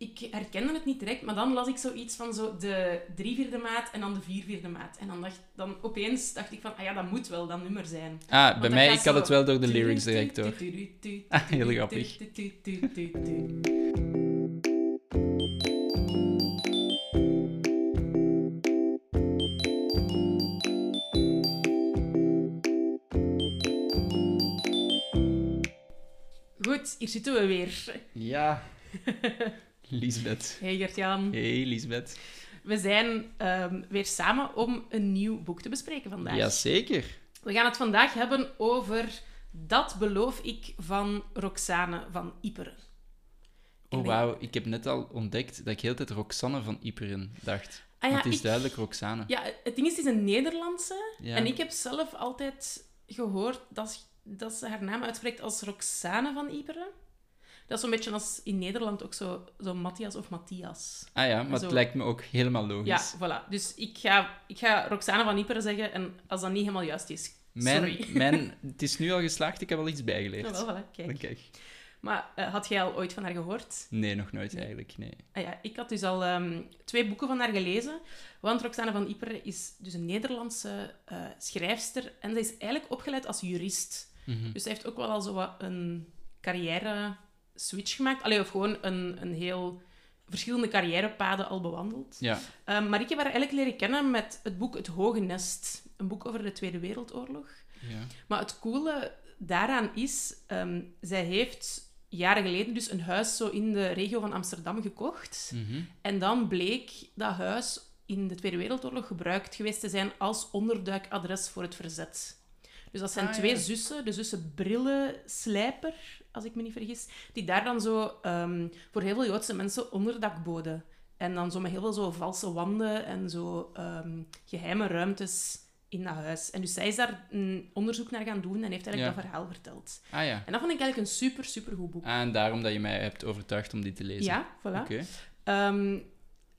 ik herkende het niet direct, maar dan las ik zoiets van zo de drie vierde maat en dan de vier vierde maat. En dan, dacht, dan opeens dacht ik van, ah ja, dat moet wel dat nummer zijn. Ah, Want bij mij, ik had het wel door de lyrics direct door. Ah, heel grappig. Goed, hier zitten we weer. Ja. Lisbeth. Hey Gert-Jan. Hey, Lisbeth. We zijn ehm, weer samen om een nieuw boek te bespreken vandaag. Jazeker. We gaan het vandaag hebben over Dat beloof ik van Roxane van Iperen. En Oh, ik- wauw. Ik heb net al ontdekt dat ik heel tijd Roxanne van Iperen dacht. Ah ja, het is ik- duidelijk Roxane. Ja, het ding is, het is een Nederlandse. Ja. En ik heb zelf altijd gehoord dat, dat ze haar naam uitspreekt als Roxane van Iperen. Dat is zo'n beetje als in Nederland ook zo, zo Matthias of Matthias. Ah ja, maar Zo. het lijkt me ook helemaal Ja, logisch. voilà. Dus ik ga, ik ga Roxane van Iperen zeggen en als dat niet helemaal juist is, sorry. Mijn, mijn, het is nu al geslaagd, ik heb al iets bijgeleerd. Ja, wel, voilà, kijk. Kijk. Maar eh, had jij al ooit van haar gehoord? Nee, nog nooit Nee. eigenlijk, nee. Ah ja, ik had dus al ehm, twee boeken van haar gelezen. Want Roxane van Iperen is dus een Nederlandse eh, schrijfster. En zij is eigenlijk opgeleid als jurist. Mhm. Dus zij heeft ook wel al zo wat een carrière switch gemaakt. Allee, of gewoon een, een heel verschillende carrièrepaden al bewandeld. Ja. Ehm, maar ik heb haar eigenlijk leren kennen met het boek Het Hoge Nest. Een boek over de Tweede Wereldoorlog. ja. Maar het coole daaraan is, ehm, zij heeft jaren geleden dus een huis zo in de regio van Amsterdam gekocht. Mhm. En dan bleek dat huis in de Tweede Wereldoorlog gebruikt geweest te zijn als onderduikadres voor het verzet. Dus dat zijn Ah, twee ja. zussen, de zussen Brillenslijper, als ik me niet vergis, die daar dan zo ehm, voor heel veel Joodse mensen onderdak boden. En dan zo met heel veel zo valse wanden en zo ehm, geheime ruimtes in dat huis. En dus zij is daar een onderzoek naar gaan doen en heeft eigenlijk Ja. dat verhaal verteld. Ah ja. En dat vond ik eigenlijk een super, super goed boek. Ah, en daarom dat je mij hebt overtuigd om dit te lezen. Ja, voilà. Oké. Ehm,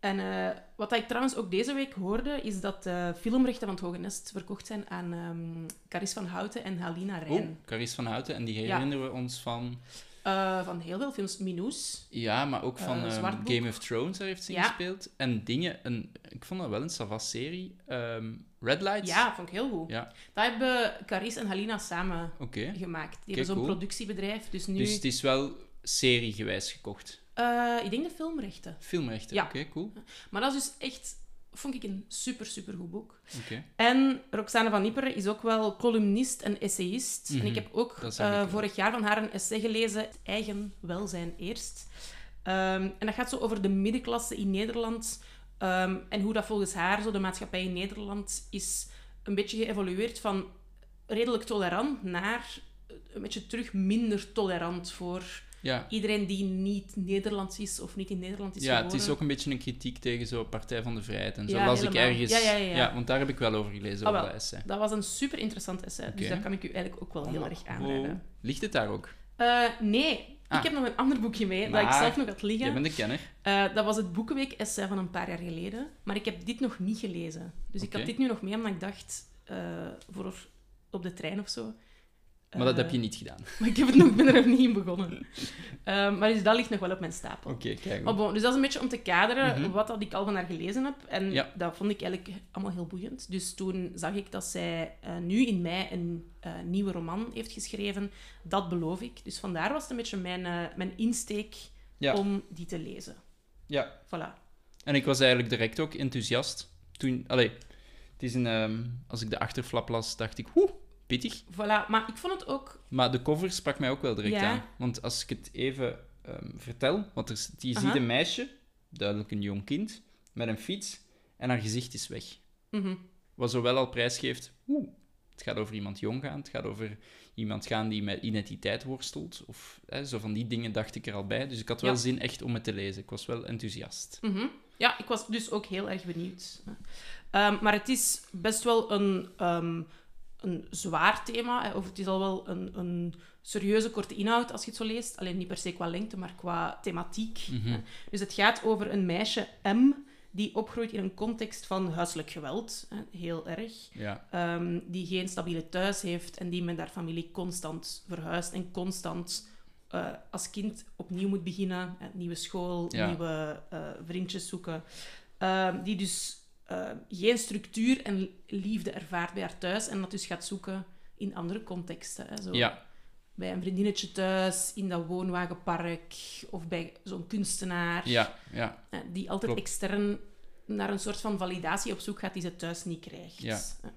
en eh, wat ik trouwens ook deze week hoorde, is dat de filmrechten van het Hoge Nest verkocht zijn aan ehm Caris van Houten en Halina Oh, Rijn. Caries van Houten. En die Ja. herinneren we ons van... Eh, van heel veel films. Minous. Ja, maar ook van Eh, ehm. Game of Thrones, daar heeft ze Ja. gespeeld. En dingen, een, ik vond dat wel een Savas-serie. Ehm, Red Lights. Ja, vond ik heel goed. Ja, Dat hebben Caris en Halina samen gemaakt. Die hebben zo'n cool. productiebedrijf. Dus nu... Dus het is wel seriegewijs gekocht. Eh, ik denk de filmrechten. Filmrechten, Ja. oké, cool. Maar dat is dus echt... Vond ik een super, super goed boek. Oké. En Roxane van Nipperen is ook wel columnist en essayist. En Mhm, ik heb ook eh, vorig jaar van haar een essay gelezen, Eigen welzijn eerst. Ehm, en dat gaat zo over de middenklasse in Nederland ehm, en hoe dat volgens haar, zo de maatschappij in Nederland, is een beetje geëvolueerd van redelijk tolerant naar een beetje terug minder tolerant voor Ja. iedereen die niet Nederlands is of niet in Nederland is ja, geboren. het is ook een beetje een kritiek tegen zo Partij van de Vrijheid en zo. Ja, las helemaal. ik ergens. Ja, want daar heb ik wel over gelezen, Ah, over dat essay. Dat was een super interessant essay, dus dat kan ik u eigenlijk ook wel heel Oh, erg oh. aanraden. Ligt het daar ook? Eh, nee, Ah. ik heb nog een ander boekje mee dat ik zelf nog had liggen. Jij bent de kenner. Eh, dat was het Boekenweek-essay van een paar jaar geleden. Maar ik heb dit nog niet gelezen. Dus ik had dit nu nog mee omdat ik dacht, eh, voor op de trein of zo. Maar dat Eh, heb je niet gedaan. Maar ik heb het nog, ik ben er nog niet in begonnen. Eh, maar dus dat ligt nog wel op mijn stapel. Oké, kijk. Maar bon, dus dat is een beetje om te kaderen Mhm. wat dat ik al van haar gelezen heb. En Ja. dat vond ik eigenlijk allemaal heel boeiend. Dus toen zag ik dat zij eh, nu in mei een eh, nieuwe roman heeft geschreven. Dat beloof ik. Dus vandaar was het een beetje mijn, eh, mijn insteek Ja. om die te lezen. Ja. Voilà. En ik was eigenlijk direct ook enthousiast. Toen, allee, het is een, ehm, als ik de achterflap las, dacht ik, pittig. voilà. Maar ik vond het ook... Maar de cover sprak mij ook wel direct Ja. aan. Want als ik het even ehm, vertel, want er, je ziet een meisje, duidelijk een jong kind, met een fiets, en haar gezicht is weg. mhm. Wat zowel al prijsgeeft, oeh, het gaat over iemand jong gaan, het gaat over iemand gaan die met identiteit worstelt, of hè, zo van die dingen dacht ik er al bij. Dus ik had wel Ja. zin echt om het te lezen. Ik was wel enthousiast. Mhm. Ja, ik was dus ook heel erg benieuwd. Ehm, maar het is best wel een, ehm, een zwaar thema. Of het is al wel een, een serieuze korte inhoud als je het zo leest. Alleen niet per se qua lengte, maar qua thematiek. Mhm. Dus het gaat over een meisje, M, die opgroeit in een context van huiselijk geweld. Heel erg. Ja. Ehm, die geen stabiele thuis heeft en die met haar familie constant verhuist en constant eh, als kind opnieuw moet beginnen. nieuwe school, Ja. nieuwe eh, vriendjes zoeken. Ehm, die dus eh, geen structuur en liefde ervaart bij haar thuis. En dat dus gaat zoeken in andere contexten. Hè, zo Ja, Bij een vriendinnetje thuis, in dat woonwagenpark. Of bij zo'n kunstenaar. ja, ja. eh, die altijd Klopt. extern naar een soort van validatie op zoek gaat die ze thuis niet krijgt. Ja. Eh.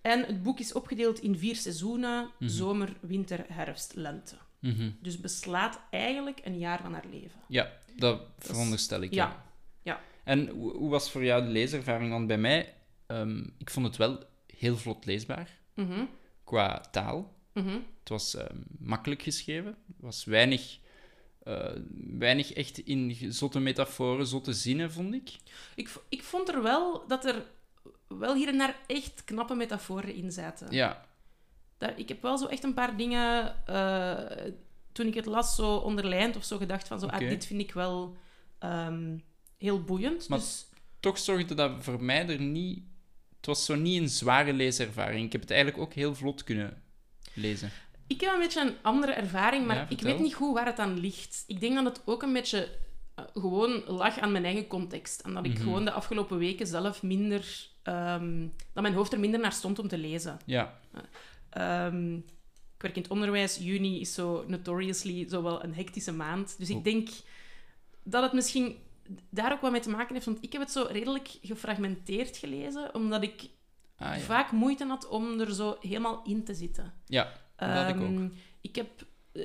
En het boek is opgedeeld in vier seizoenen: Mhm. zomer, winter, herfst, lente. Mhm. Dus beslaat eigenlijk een jaar van haar leven. Ja, dat veronderstel ik. Ja. Ja. En hoe, hoe was voor jou de leeservaring? Want bij mij, ehm, ik vond het wel heel vlot leesbaar Mhm, qua taal. mhm. Het was ehm, makkelijk geschreven. Er was weinig, eh, weinig echt in zotte metaforen, zotte zinnen, vond ik. Ik, ik vond er wel dat er wel hier en daar echt knappe metaforen in zaten. Ja, Dat, ik heb wel zo echt een paar dingen, eh, toen ik het las, zo onderlijnd of zo gedacht van zo, ah, dit vind ik wel ehm, heel boeiend. Maar- Dus toch zorgde dat voor mij er niet... Het was zo niet een zware leeservaring. Ik heb het eigenlijk ook heel vlot kunnen lezen. ik heb een beetje een andere ervaring, maar Ja, ik weet niet goed waar het aan ligt. Ik denk dat het ook een beetje eh, gewoon lag aan mijn eigen context. En dat ik Mhm. gewoon de afgelopen weken zelf minder... ehm, dat mijn hoofd er minder naar stond om te lezen. Ja, Ehm, ik werk in het onderwijs. Juni is zo notoriously zo wel een hectische maand. Dus ik Oeh. denk dat het misschien daar ook wat mee te maken heeft. Want ik heb het zo redelijk gefragmenteerd gelezen, omdat ik ah, ja. vaak moeite had om er zo helemaal in te zitten. ja dat ik ook. Ehm, ik heb... eh,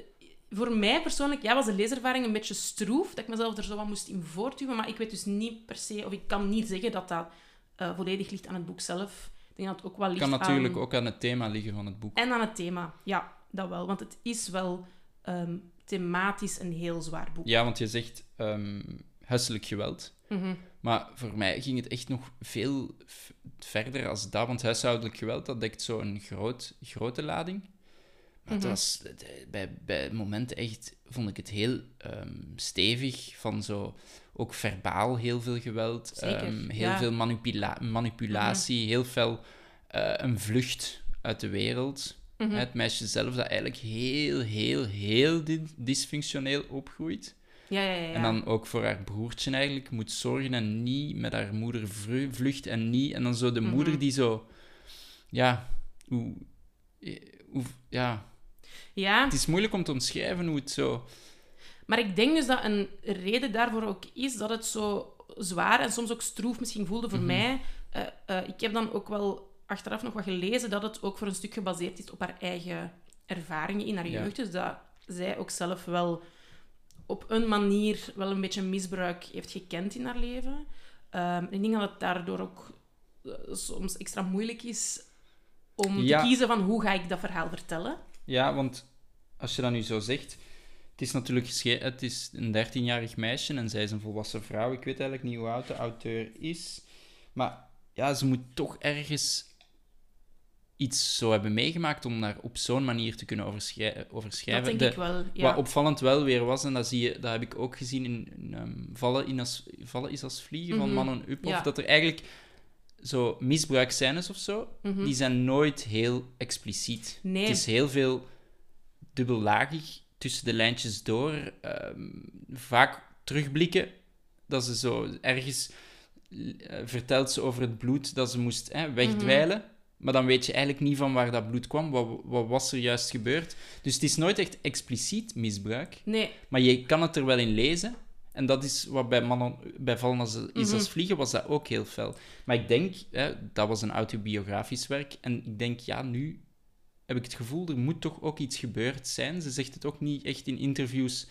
Voor mij persoonlijk ja, was de leeservaring een beetje stroef, dat ik mezelf er zo wat moest in voortduwen, maar ik weet dus niet per se, of ik kan niet zeggen dat dat eh, volledig ligt aan het boek zelf. Ik denk dat het ook wel ligt kan natuurlijk aan... ook aan het thema liggen van het boek. En aan het thema, ja, dat wel. Want het is wel ehm, thematisch een heel zwaar boek. Ja, want je zegt ehm, huiselijk geweld. Mhm. Maar voor mij ging het echt nog veel verder als dat. Want huishoudelijk geweld, dat dekt zo'n groot, grote lading. Maar het Mhm. was eh, bij, bij momenten echt, vond ik het heel ehm, stevig. Van zo, ook verbaal heel veel geweld. Ehm, heel ja. Mhm. veel manipula manipulatie. Heel veel eh, een vlucht uit de wereld. Mhm. Het meisje zelf dat eigenlijk heel, heel, heel dysfunctioneel opgroeit. Ja, ja. En dan ook voor haar broertje eigenlijk moet zorgen en niet met haar moeder vlucht en niet. En dan zo de Mhm. moeder die zo... Ja, hoe... eh, hoe ja, ja, het is moeilijk om te omschrijven hoe het zo... maar ik denk dus dat een reden daarvoor ook is dat het zo zwaar en soms ook stroef misschien voelde voor Mhm. mij. Eh, eh, ik heb dan ook wel achteraf nog wat gelezen dat het ook voor een stuk gebaseerd is op haar eigen ervaringen in haar jeugd. Dus dat zij ook zelf wel op een manier wel een beetje misbruik heeft gekend in haar leven. Ehm, ik denk dat het daardoor ook eh, soms extra moeilijk is om Ja. te kiezen van hoe ga ik dat verhaal vertellen. Ja, want als je dat nu zo zegt... Het is natuurlijk het is een 13-jarig meisje en zij is een volwassen vrouw. Ik weet eigenlijk niet hoe oud de auteur is. Maar ja, ze moet toch ergens iets zo hebben meegemaakt om daar op zo'n manier te kunnen overschrij- overschrijven. dat denk De- ik wel. Ja. Wat opvallend wel weer was, en dat, zie je, dat heb ik ook gezien in, in, ehm, vallen, in als, vallen is als vliegen van Mhm. Manon Uphoff, Ja. dat er eigenlijk zo misbruikscènes of zo, Mhm. die zijn nooit heel expliciet. Nee. Het is heel veel dubbellagig tussen de lijntjes door. ehm, vaak terugblikken dat ze zo ergens eh, vertelt ze over het bloed dat ze moest hè, wegdwijlen. Maar dan weet je eigenlijk niet van waar dat bloed kwam. Wat, wat was er juist gebeurd? Dus het is nooit echt expliciet misbruik. Nee, Maar je kan het er wel in lezen. En dat is wat bij, mannen, bij Vallen als, is Mhm. als Vliegen was dat ook heel fel. Maar ik denk, hè, dat was een autobiografisch werk. En ik denk, ja, nu heb ik het gevoel, er moet toch ook iets gebeurd zijn. Ze zegt het ook niet echt in interviews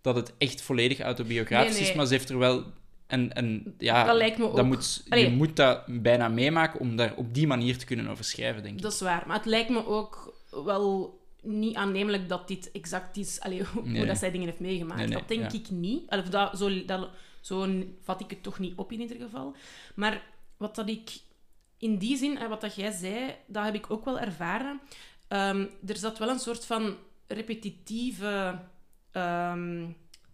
dat het echt volledig autobiografisch Nee, nee. is. Maar ze heeft er wel... En, en ja, dat lijkt me ook. dat moet, je moet dat bijna meemaken om daar op die manier te kunnen over schrijven, denk ik. Dat is waar. Maar het lijkt me ook wel niet aannemelijk dat dit exact is, allee, hoe, Nee. dat zij dingen heeft meegemaakt. Nee, nee, dat denk ja. ik niet. Allee, Of dat, zo, dat, zo vat ik het toch niet op in ieder geval. Maar wat dat ik in die zin, en wat dat jij zei, dat heb ik ook wel ervaren. Ehm, er zat wel een soort van repetitieve ehm,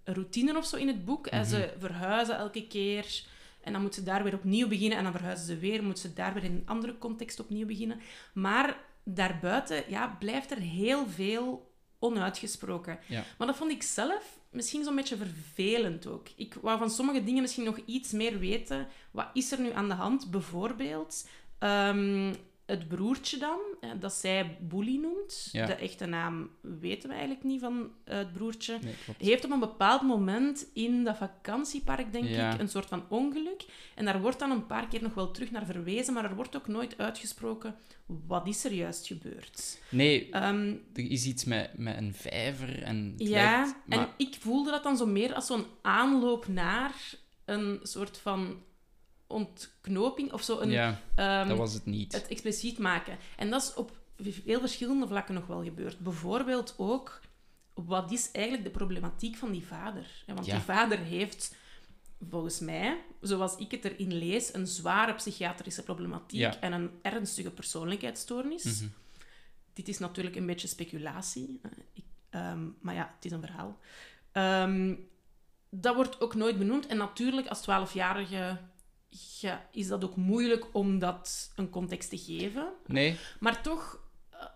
routine of zo in het boek. En ze verhuizen elke keer. En dan moet ze daar weer opnieuw beginnen. En dan verhuizen ze weer. Moet ze daar weer in een andere context opnieuw beginnen. Maar daarbuiten ja, blijft er heel veel onuitgesproken. Ja. Maar dat vond ik zelf misschien zo'n beetje vervelend ook. Ik wou van sommige dingen misschien nog iets meer weten. Wat is er nu aan de hand? Bijvoorbeeld, ehm, het broertje dan, eh, dat zij Bully noemt. Ja. De echte naam weten we eigenlijk niet van eh, het broertje. Nee. Heeft op een bepaald moment in dat vakantiepark, denk Ja. ik, een soort van ongeluk. En daar wordt dan een paar keer nog wel terug naar verwezen, maar er wordt ook nooit uitgesproken wat is er juist gebeurd. Nee, Ehm, er is iets met, met een vijver en ja, lijkt- maar, en ik voelde dat dan zo meer als zo'n aanloop naar een soort van ontknoping of zo. Een, ja, ehm, dat was het niet. het expliciet maken. En dat is op veel verschillende vlakken nog wel gebeurd. Bijvoorbeeld ook, wat is eigenlijk de problematiek van die vader? Want Ja. die vader heeft, volgens mij, zoals ik het erin lees, een zware psychiatrische problematiek Ja. en een ernstige persoonlijkheidsstoornis. Mhm. Dit is natuurlijk een beetje speculatie, ik, ehm, maar ja, het is een verhaal. Ehm, dat wordt ook nooit benoemd. En natuurlijk, als 12-jarige ja, is dat ook moeilijk om dat een context te geven. Nee, Maar toch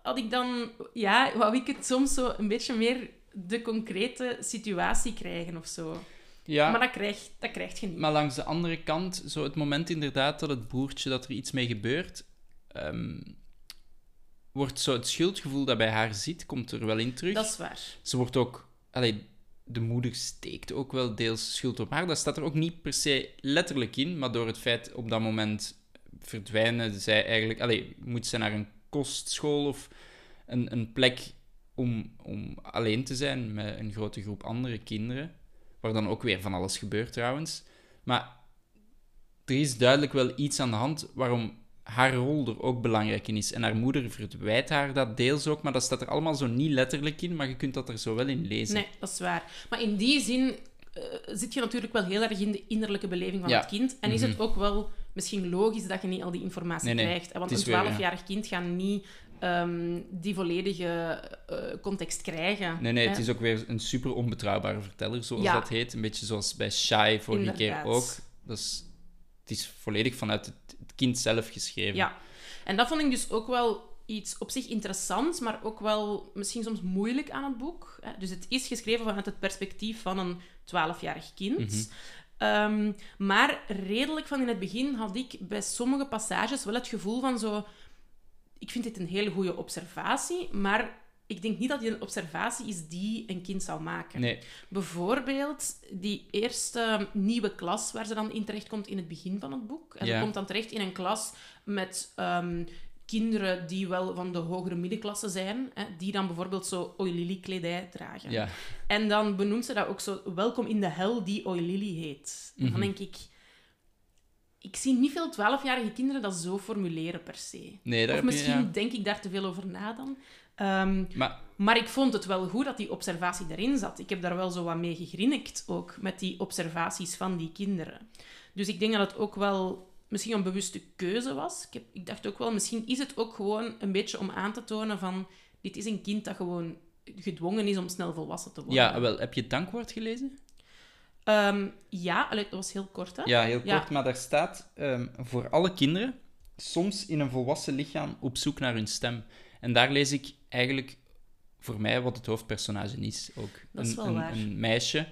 had ik dan... Ja, wou ik het soms zo een beetje meer de concrete situatie krijgen of zo. ja, Maar dat krijg, dat krijg je niet. Maar langs de andere kant, zo het moment inderdaad dat het broertje, dat er iets mee gebeurt, ehm, wordt zo het schuldgevoel dat bij haar zit, komt er wel in terug. Dat is waar. Ze wordt ook... Allee, de moeder steekt ook wel deels schuld op haar. Dat staat er ook niet per se letterlijk in, maar door het feit op dat moment verdwijnen zij eigenlijk... Allee, moet ze naar een kostschool of een, een plek om, om alleen te zijn met een grote groep andere kinderen, waar dan ook weer van alles gebeurt trouwens. Maar er is duidelijk wel iets aan de hand waarom haar rol er ook belangrijk in is. En haar moeder verwijt haar dat deels ook, maar dat staat er allemaal zo niet letterlijk in, maar je kunt dat er zo wel in lezen. Nee, dat is waar. Maar in die zin eh, zit je natuurlijk wel heel erg in de innerlijke beleving van Ja. het kind. En is Mhm. het ook wel misschien logisch dat je niet al die informatie Nee, nee. krijgt. hè, Want een is weer, ja. 12-jarig kind gaat niet ehm, die volledige eh, context krijgen. Nee, nee, het is ook weer een super onbetrouwbare verteller, zoals Ja. dat heet. Een beetje zoals bij Shy vorige keer Inderdaad. ook. Dat is, het is volledig vanuit het kind zelf geschreven. Ja, en dat vond ik dus ook wel iets op zich interessants, maar ook wel misschien soms moeilijk aan het boek. Dus het is geschreven vanuit het perspectief van een 12-jarig kind. Mhm. Ehm, maar redelijk van in het begin had ik bij sommige passages wel het gevoel van zo... Ik vind dit een hele goede observatie, maar ik denk niet dat dit een observatie is die een kind zou maken. Nee, Bijvoorbeeld die eerste nieuwe klas waar ze dan in terechtkomt in het begin van het boek. En Ja. ze komt dan terecht in een klas met ehm, kinderen die wel van de hogere middenklasse zijn, hè, die dan bijvoorbeeld zo oilili kledij dragen. ja. En dan benoemt ze dat ook zo, welkom in de hel die oilili heet. En dan Mhm. denk ik, ik zie niet veel twaalfjarige kinderen dat zo formuleren per se. Nee, Of je- misschien ja. denk ik daar te veel over na dan. Ehm, Maar maar ik vond het wel goed dat die observatie erin zat. Ik heb daar wel zo wat mee gegrinnikt ook, met die observaties van die kinderen. Dus ik denk dat het ook wel misschien een bewuste keuze was. Ik, heb, ik dacht ook wel, misschien is het ook gewoon een beetje om aan te tonen van... Dit is een kind dat gewoon gedwongen is om snel volwassen te worden. ja, wel, heb je het dankwoord gelezen? Ehm, ja, dat was heel kort, hè? Ja, heel kort, Ja. maar daar staat ehm, voor alle kinderen soms in een volwassen lichaam op zoek naar hun stem. En daar lees ik eigenlijk voor mij wat het hoofdpersonage is ook. Dat is een, wel een, waar. een meisje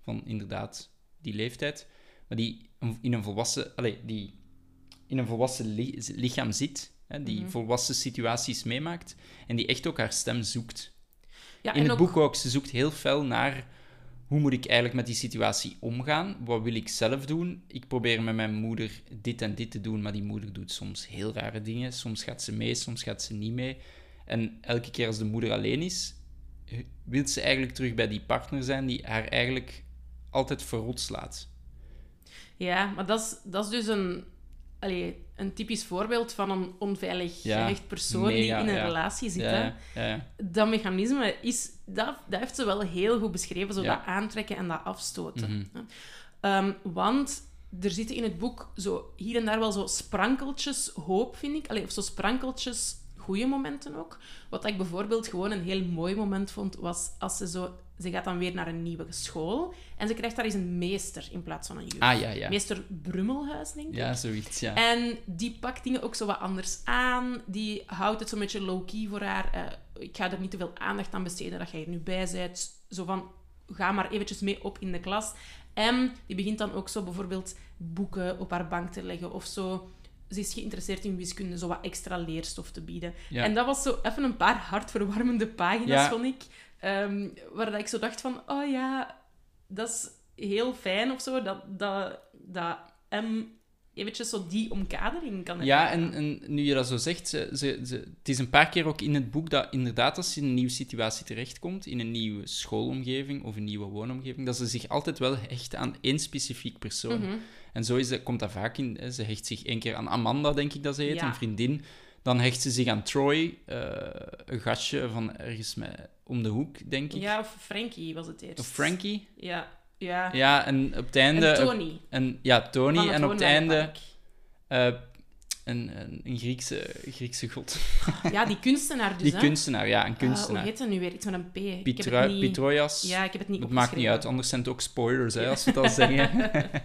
van inderdaad die leeftijd, maar die in een volwassen, allee, die in een volwassen li- lichaam zit, hè, die Mhm. volwassen situaties meemaakt en die echt ook haar stem zoekt. Ja, In het ook- boek ook, ze zoekt heel fel naar hoe moet ik eigenlijk met die situatie omgaan? Wat wil ik zelf doen? Ik probeer met mijn moeder dit en dit te doen, maar die moeder doet soms heel rare dingen. Soms gaat ze mee, soms gaat ze niet mee. En elke keer als de moeder alleen is, eh, wil ze eigenlijk terug bij die partner zijn die haar eigenlijk altijd verrot slaat. Ja, maar dat is, dat is dus een, allee, een typisch voorbeeld van een onveilig Ja, gehecht persoon mega, die in een ja. relatie zit. Ja. Dat mechanisme is, dat, dat heeft ze wel heel goed beschreven, zo dat aantrekken en dat afstoten. Mhm. Ehm, want er zitten in het boek zo hier en daar wel zo sprankeltjes hoop, vind ik. Allee, of zo sprankeltjes goede momenten ook. Wat ik bijvoorbeeld gewoon een heel mooi moment vond, was als ze zo ze gaat dan weer naar een nieuwe school. En ze krijgt daar eens een meester in plaats van een juf. Ah, ja, ja. Meester Brummelhuis, denk ik. Ja, zoiets, ja. En die pakt dingen ook zo wat anders aan. Die houdt het zo'n beetje low-key voor haar. Eh, ik ga er niet te veel aandacht aan besteden dat jij er nu bij bent. Zo van, ga maar eventjes mee op in de klas. En die begint dan ook zo bijvoorbeeld boeken op haar bank te leggen of zo. Ze is geïnteresseerd in wiskunde, zo wat extra leerstof te bieden. Ja. En dat was zo even een paar hartverwarmende pagina's, Ja. vond ik. Ehm, waar dat ik zo dacht van, oh ja, dat is heel fijn of zo, dat, dat, dat M eventjes zo die omkadering kan Ja, ervaren. en, en nu je dat zo zegt, ze, ze, ze- het is een paar keer ook in het boek dat inderdaad als ze in een nieuwe situatie terechtkomt, in een nieuwe schoolomgeving of een nieuwe woonomgeving, dat ze zich altijd wel hecht aan één specifiek persoon. Mhm. En zo is dat, komt dat vaak in. Ze hecht zich één keer aan Amanda, denk ik dat ze heet, Ja. een vriendin. Dan hecht ze zich aan Troy, eh, een gastje van ergens met, om de hoek, denk ik. Ja, of Frankie was het eerst. Of Frankie. Ja, ja. Ja, en op het einde... en Tony. en- ja, Tony. En op het einde eh, een, een, een Griekse, Griekse god. Ja, die kunstenaar dus, Die hè. kunstenaar, ja, een Ah, kunstenaar. hoe heet dat nu weer? Iets met een P. het niet... Ja, ik heb het niet Het maakt niet uit, anders zijn het ook spoilers, hè, als we al zeggen.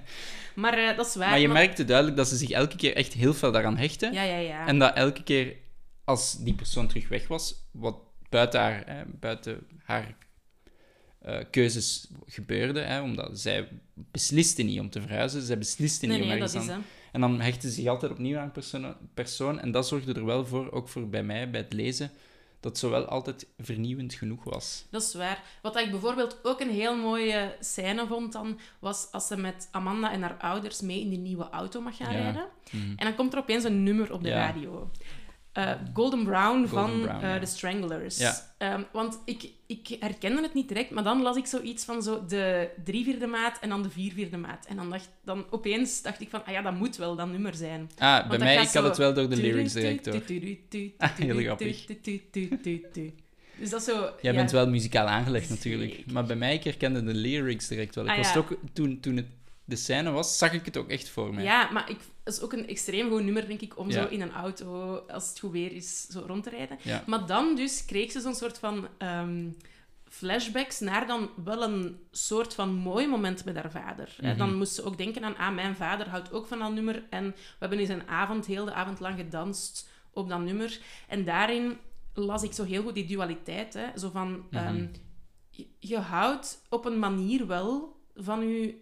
Maar eh, dat is waar. maar je maar- merkte duidelijk dat ze zich elke keer echt heel veel daaraan hechten. Ja, ja, ja. En dat elke keer als die persoon terug weg was, wat buiten haar, hè, buiten haar eh, keuzes gebeurde, hè, omdat zij besliste niet om te verhuizen, zij besliste nee, niet om nee, ergens dat is aan... hè. En dan hechten ze zich altijd opnieuw aan een persoon, persoon, en dat zorgde er wel voor, ook voor bij mij, bij het lezen, dat het zowel altijd vernieuwend genoeg was. Dat is waar. Wat ik bijvoorbeeld ook een heel mooie scène vond dan, was als ze met Amanda en haar ouders mee in die nieuwe auto mag gaan Ja. rijden. Mhm. En dan komt er opeens een nummer op de Ja. radio. Eh, Golden Brown van Brown, eh, ja. The Stranglers. Ja. Ehm, want ik, ik herkende het niet direct, maar dan las ik zoiets van zo de drie vierde maat en dan de vier vierde maat. En dan, dacht, dan opeens dacht ik van, ah ja, dat moet wel dat nummer zijn. Ah, bij Want mij, ik had het wel door de lyrics direct door. Ah, heel grappig. Dus dat zo... Jij ja. bent wel muzikaal aangelegd natuurlijk. Maar bij mij, ik herkende de lyrics direct wel. Ik Ah, was ja. ook, toen, toen het de scène was, zag ik het ook echt voor mij. Ja, maar ik, dat is ook een extreem goed nummer, denk ik, om Ja. zo in een auto, als het goed weer is, zo rond te rijden. Ja. Maar dan dus kreeg ze zo'n soort van ehm, flashbacks naar dan wel een soort van mooi moment met haar vader. Mhm. Dan moest ze ook denken aan, ah, mijn vader houdt ook van dat nummer. En we hebben eens een avond, heel de avond lang gedanst op dat nummer. En daarin las ik zo heel goed die dualiteit. Hè. Zo van, Mhm. ehm, je, je houdt op een manier wel van je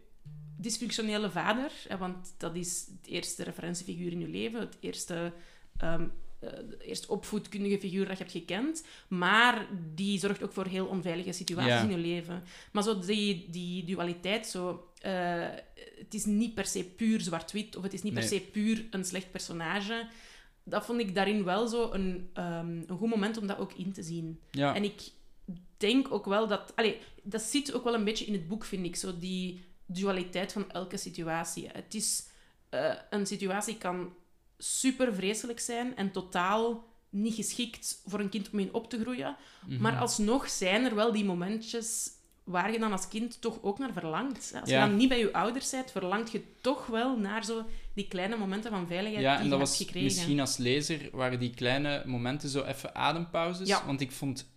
dysfunctionele vader, want dat is het eerste referentiefiguur in je leven, het eerste, de eerste opvoedkundige figuur dat je hebt gekend, maar die zorgt ook voor heel onveilige situaties Ja. in je leven. Maar zo die, die dualiteit, zo, eh, het is niet per se puur zwart-wit, of het is niet per se puur een slecht personage. Dat vond ik daarin wel zo een, ehm, een goed moment om dat ook in te zien. Ja. En ik denk ook wel dat... Allee, dat zit ook wel een beetje in het boek, vind ik. Zo die dualiteit van elke situatie. Het is... eh, een situatie kan super vreselijk zijn en totaal niet geschikt voor een kind om in op te groeien. Mhm. Maar alsnog zijn er wel die momentjes waar je dan als kind toch ook naar verlangt. Als Ja. je dan niet bij je ouders bent, verlangt je toch wel naar zo die kleine momenten van veiligheid Ja, die en je dat hebt was gekregen. misschien als lezer waren die kleine momenten zo even adempauzes. Ja. Want ik vond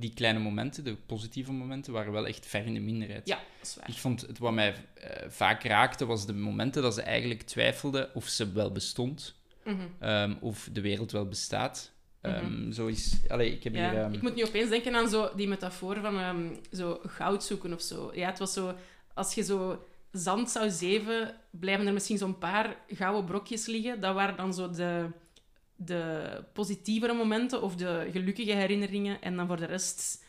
die kleine momenten, de positieve momenten, waren wel echt ver in de minderheid. Ja, dat is waar. Ik vond het wat mij eh, vaak raakte, was de momenten dat ze eigenlijk twijfelde of ze wel bestond, Mhm. ehm, of de wereld wel bestaat. Ehm, Mhm. Zo is... Allee, ik heb Ja, hier... ehm, ik moet nu opeens denken aan zo die metafoor van zo goud zoeken of zo. Ja, het was zo... Als je zo zand zou zeven, blijven er misschien zo'n paar gouden brokjes liggen. Dat waren dan zo de, de positievere momenten of de gelukkige herinneringen. En dan voor de rest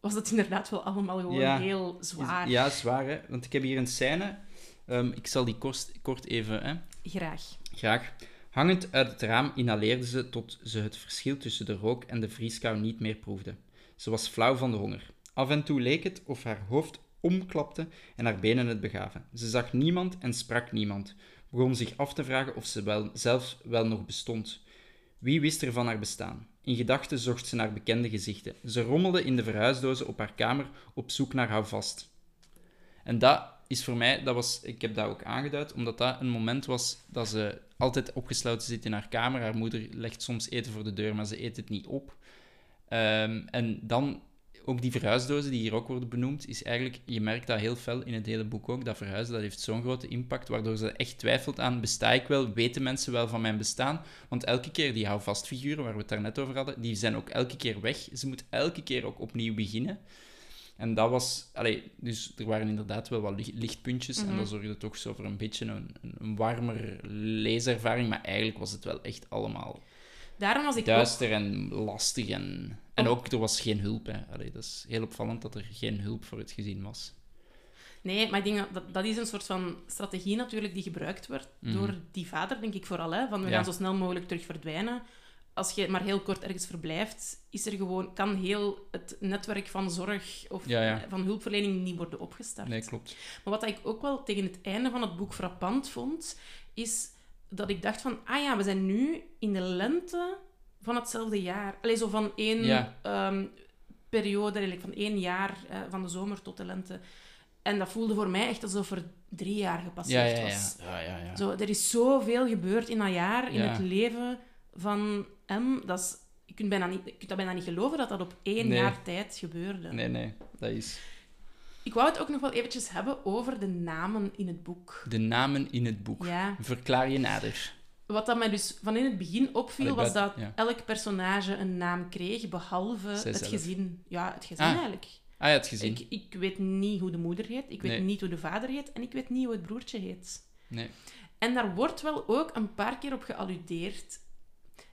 was het inderdaad wel allemaal gewoon Ja. heel zwaar. Ja, zwaar, hè. Want ik heb hier een scène. ehm, ik zal die kort, kort even... Hè. Graag. Graag. Hangend uit het raam inhaleerde ze tot ze het verschil tussen de rook en de vrieskou niet meer proefde. Ze was flauw van de honger. Af en toe leek het of haar hoofd omklapte en haar benen het begaven. Ze zag niemand en sprak niemand. Begon zich af te vragen of ze wel, zelf wel nog bestond. Wie wist er van haar bestaan? In gedachten zocht ze naar bekende gezichten. Ze rommelde in de verhuisdozen op haar kamer op zoek naar houvast. En dat is voor mij, dat was, ik heb dat ook aangeduid, omdat dat een moment was dat ze altijd opgesloten zit in haar kamer. Haar moeder legt soms eten voor de deur, maar ze eet het niet op. Ehm, en dan ook die verhuisdozen die hier ook worden benoemd, is eigenlijk, je merkt dat heel fel in het hele boek ook, dat verhuizen, dat heeft zo'n grote impact, waardoor ze echt twijfelt aan, besta ik wel, weten mensen wel van mijn bestaan? Want elke keer die houvastfiguren, waar we het daarnet over hadden, die zijn ook elke keer weg. Ze moet elke keer ook opnieuw beginnen. En dat was, allee, dus er waren inderdaad wel wat lichtpuntjes. En dat zorgde toch zo voor een beetje een, een warmer leeservaring. Maar eigenlijk was het wel echt allemaal Daarom was ik duister en lastig. En, en ook, er was geen hulp. Hè. Allee, dat is heel opvallend dat er geen hulp voor het gezin was. Nee, maar ik denk dat dat is een soort van strategie natuurlijk die gebruikt wordt door die vader, denk ik vooral. Hè, van we gaan zo snel mogelijk terug verdwijnen als je maar heel kort ergens verblijft, is er gewoon, kan heel het netwerk van zorg of van hulpverlening niet worden opgestart. Nee, klopt. Maar wat ik ook wel tegen het einde van het boek frappant vond, is dat ik dacht van, ah ja, we zijn nu in de lente van hetzelfde jaar. Alleen zo van één ehm, periode, eigenlijk van één jaar, uh, van de zomer tot de lente. En dat voelde voor mij echt alsof er drie jaar gepasseerd was. Ja, ja, ja. Zo, er is zoveel gebeurd in dat jaar, in het leven van M. Dat is, je, kunt bijna niet, je kunt dat bijna niet geloven dat dat op één jaar tijd gebeurde. Nee, nee, dat is... Ik wou het ook nog wel eventjes hebben over de namen in het boek. De namen in het boek. Ja. Verklaar je nader. Wat dat mij dus van in het begin opviel, was dat elk personage een naam kreeg, behalve het gezin. Ja, het gezin ah. eigenlijk. Ah ja, het gezin. Ik, ik weet niet hoe de moeder heet, ik weet niet hoe de vader heet en ik weet niet hoe het broertje heet. Nee. En daar wordt wel ook een paar keer op gealludeerd.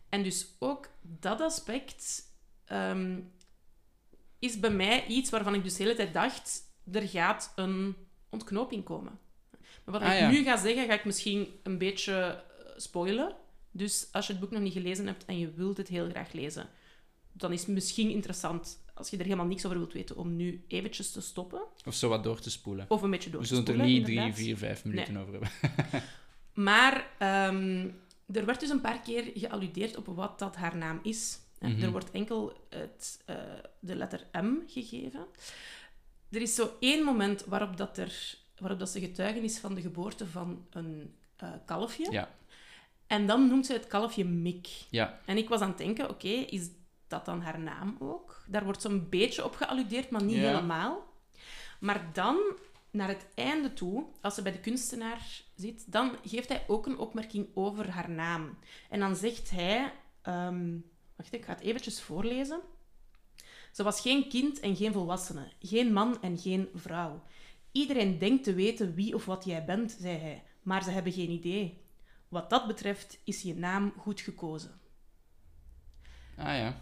En dus ook dat aspect ehm, is bij mij iets waarvan ik dus de hele tijd dacht, er gaat een ontknoping komen. Maar wat ah, ik nu ga zeggen, ga ik misschien een beetje spoilen. Dus als je het boek nog niet gelezen hebt en je wilt het heel graag lezen, dan is het misschien interessant, als je er helemaal niks over wilt weten, om nu eventjes te stoppen. Of zo wat door te spoelen. Of een beetje door te spoelen. We zullen er niet drie, vier, vijf minuten over hebben. maar ehm, er werd dus een paar keer gealludeerd op wat dat haar naam is. Mhm. Er wordt enkel het, uh, de letter M gegeven. Er is zo één moment waarop, dat er, waarop dat ze getuigenis van de geboorte van een uh, kalfje. Ja. En dan noemt ze het kalfje Mick. Ja. En ik was aan het denken, oké, is dat dan haar naam ook? Daar wordt zo'n beetje op gealludeerd, maar niet helemaal. Maar dan naar het einde toe, als ze bij de kunstenaar zit, dan geeft hij ook een opmerking over haar naam. En dan zegt hij... Um, wacht, ik ga het eventjes voorlezen. Ze was geen kind en geen volwassene, geen man en geen vrouw. Iedereen denkt te weten wie of wat jij bent, zei hij, maar ze hebben geen idee. Wat dat betreft is je naam goed gekozen. Ah ja.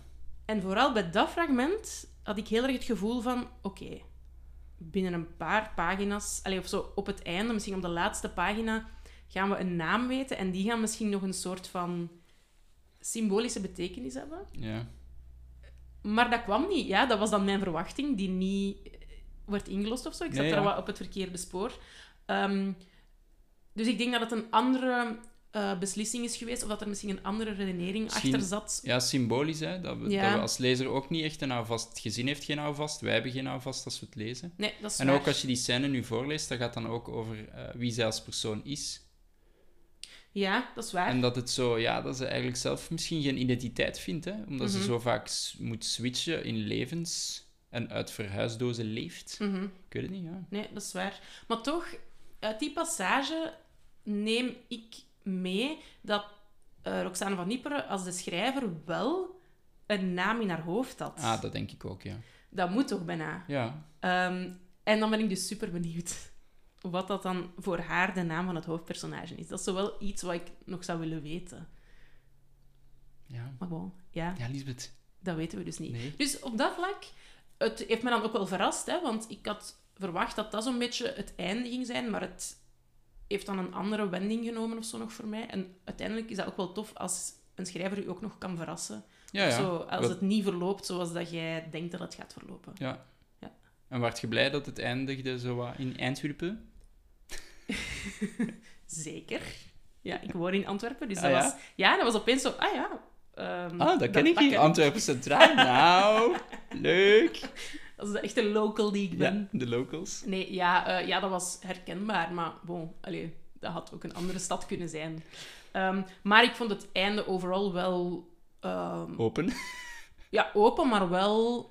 En vooral bij dat fragment had ik heel erg het gevoel van: oké, binnen een paar pagina's, allez, of zo op het einde, misschien op de laatste pagina, gaan we een naam weten en die gaan misschien nog een soort van symbolische betekenis hebben. Ja. Maar dat kwam niet. Ja, dat was dan mijn verwachting, die niet werd ingelost of zo. Ik zat nee, daar wat op het verkeerde spoor. Um, dus ik denk dat het een andere uh, beslissing is geweest, of dat er misschien een andere redenering achter zat. Ja, symbolisch, hè? Dat we, dat we, als lezer ook niet echt een houvast... Het gezin heeft geen houvast, wij hebben geen houvast als we het lezen. Nee, dat is En ook als je die scène nu voorleest, dat gaat dan ook over uh, wie zij als persoon is. Ja, dat is waar. En dat het zo, ja, dat ze eigenlijk zelf misschien geen identiteit vindt, hè? Omdat ze mhm. zo vaak moet switchen in levens en uit verhuisdozen leeft. Mm Ik weet het niet, ja. Nee, dat is waar. Maar toch, uit die passage neem ik mee dat uh, Roxane van Nieperen als de schrijver wel een naam in haar hoofd had. Ah, dat denk ik ook, ja. Dat moet toch bijna? Ja. Um, en dan ben ik dus super benieuwd wat dat dan voor haar de naam van het hoofdpersonage is. Dat is wel iets wat ik nog zou willen weten. Ja. Maar gewoon, ja. Ja, Lisbeth. Dat weten we dus niet. Nee. Dus op dat vlak, het heeft me dan ook wel verrast, hè, want ik had verwacht dat dat zo'n beetje het einde ging zijn, maar het heeft dan een andere wending genomen of zo nog voor mij. En uiteindelijk is dat ook wel tof als een schrijver u ook nog kan verrassen. Ja, ja. Zo, als het niet verloopt zoals dat jij denkt dat het gaat verlopen. Ja. ja. En werd je blij dat het eindigde zo wat in Antwerpen? Zeker. Ja, ik woon in Antwerpen, dus ah, dat ja? was... Ja, dat was opeens zo... Ah ja... Um, ah, dat ken ik. Antwerpen Centraal. nou, leuk. Dat is de echte local die ik ben. Ja, de locals. Nee, ja, uh, ja dat was herkenbaar, maar bon, allez, dat had ook een andere stad kunnen zijn. Um, maar ik vond het einde overal wel... Um, open? Ja, open, maar wel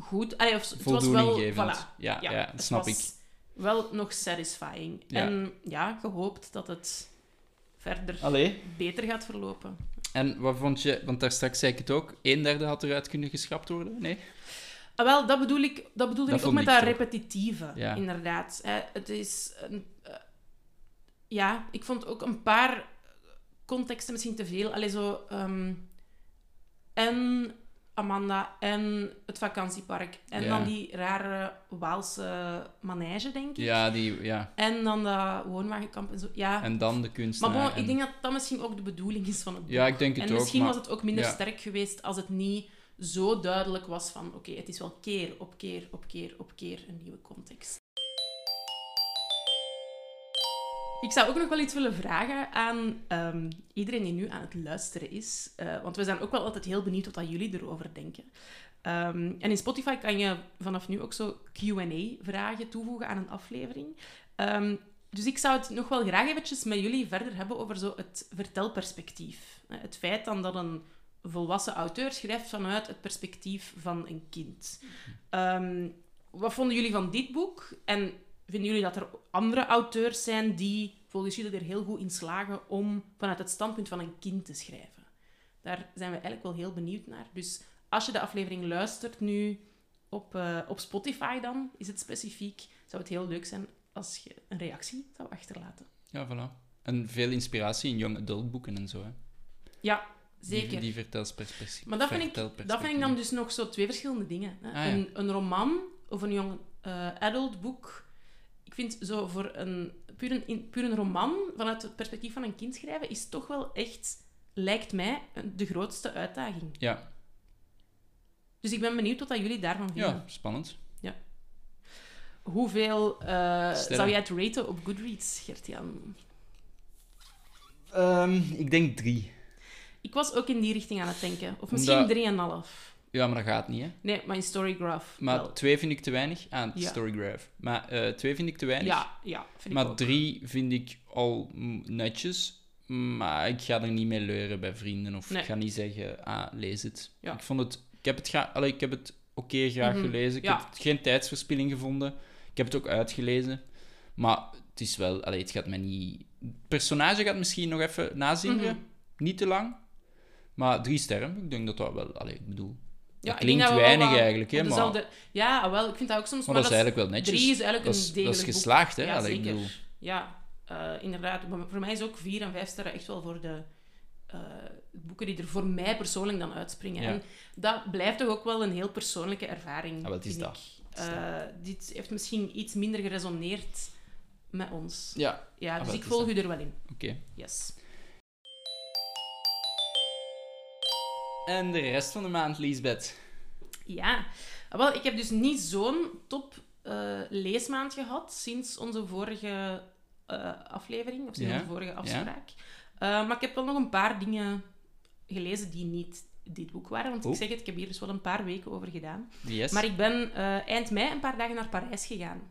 goed. Allee, of, het was wel... gevend. Voilà. Ja, ja, dat het snap was ik. wel nog satisfying. Ja. En ja, gehoopt dat het verder Allee. beter gaat verlopen. En wat vond je, want daar straks zei ik het ook, een derde had eruit kunnen geschrapt worden? Nee? Ah, wel, dat bedoel ik, dat bedoelde Dat ik ook met ik dat toch. repetitieve, Ja. inderdaad. Hè, het is... Een, eh, ja, ik vond ook een paar contexten misschien te veel. Allee, zo... ehm, en Amanda en het vakantiepark. En Ja. dan die rare Waalse manege, denk ik. Ja, die, ja. En dan dat woonwagenkamp en zo. Ja. En dan de maar bon, en- ik denk dat dat misschien ook de bedoeling is van het boek. Ja, ik denk het en ook, misschien maar- was het ook minder ja. sterk geweest als het niet zo duidelijk was van oké, het is wel keer op keer op keer op keer een nieuwe context. Ik zou ook nog wel iets willen vragen aan ehm, iedereen die nu aan het luisteren is. Eh, want we zijn ook wel altijd heel benieuwd wat jullie erover denken. Ehm, en in Spotify kan je vanaf nu ook zo Q&A-vragen toevoegen aan een aflevering. Ehm, dus ik zou het nog wel graag eventjes met jullie verder hebben over zo het vertelperspectief. Eh, Het feit dan dat een volwassen auteur schrijft vanuit het perspectief van een kind. Ehm, wat vonden jullie van dit boek? En vinden jullie dat er andere auteurs zijn die volgens jullie er heel goed in slagen om vanuit het standpunt van een kind te schrijven? Daar zijn we eigenlijk wel heel benieuwd naar. Dus als je de aflevering luistert nu op, eh, op Spotify dan, is het specifiek, zou het heel leuk zijn als je een reactie zou achterlaten. Ja, voilà. En veel inspiratie in young adult boeken en zo. Hè. Ja, zeker. Die, vertelsperspectief. Maar dat vind, ik, dat vind ik dan dus nog zo twee verschillende dingen. Hè. Ah, ja. een, een roman of een jong eh, adult boek. Ik vind zo voor een puur, een in- puur een roman vanuit het perspectief van een kind schrijven is toch wel echt, lijkt mij, de grootste uitdaging. Ja, Dus ik ben benieuwd wat dat jullie daarvan vinden. ja, spannend. Hoeveel eh, zou jij het raten op Goodreads, Gert-Jan? Ehm, ik denk drie. Ik was ook in die richting aan het denken. Of Omdat- misschien 3,5. Ja, maar dat gaat niet, hè. Nee, maar in Storygraph Maar wel. twee vind ik te weinig. aan Ja. Storygraph. Maar eh, twee vind ik te weinig. Ja, ja, vind maar ik ook. drie vind ik al netjes. Maar ik ga er niet mee leuren bij vrienden. Of Nee. ik ga niet zeggen, ah, lees het. Ja. Ik, vond het, ik heb het, gra- allee, ik heb het oké graag Mhm. gelezen. Ik Ja. heb geen tijdsverspilling gevonden. Ik heb het ook uitgelezen. Maar het is wel... Allee, het gaat mij niet... Het personage gaat misschien nog even nazingeren. Mhm. Niet te lang. Maar drie sterren, ik denk dat dat wel... Allee, ik bedoel... Ja, dat klinkt dat wel weinig wat eigenlijk, hè, maar, dezelfde- Ja, wel, ik vind dat ook soms... maar dat is eigenlijk wel netjes. Drie is eigenlijk dat een is, dat degelijk is boek. geslaagd, hè? Ja, Allee, ik zeker. bedoel... Ja, eh, inderdaad. Maar voor mij is ook vier en vijf sterren echt wel voor de eh, boeken die er voor mij persoonlijk dan uitspringen. Ja. En dat blijft toch ook wel een heel persoonlijke ervaring, Ah, het is dat. is Eh, dit heeft misschien iets minder geresoneerd met ons. Ja, Ja, Ah, dus ik is volg dat. u er wel in. oké. Yes. En de rest van de maand, Liesbeth. Ja, wel, ik heb dus niet zo'n top eh, leesmaand gehad sinds onze vorige eh, aflevering, of sinds Ja, onze vorige afspraak. Eh, maar ik heb wel nog een paar dingen gelezen die niet dit boek waren. Want ik zeg het, ik heb hier dus wel een paar weken over gedaan. Yes. Maar ik ben eind mei een paar dagen naar Parijs gegaan.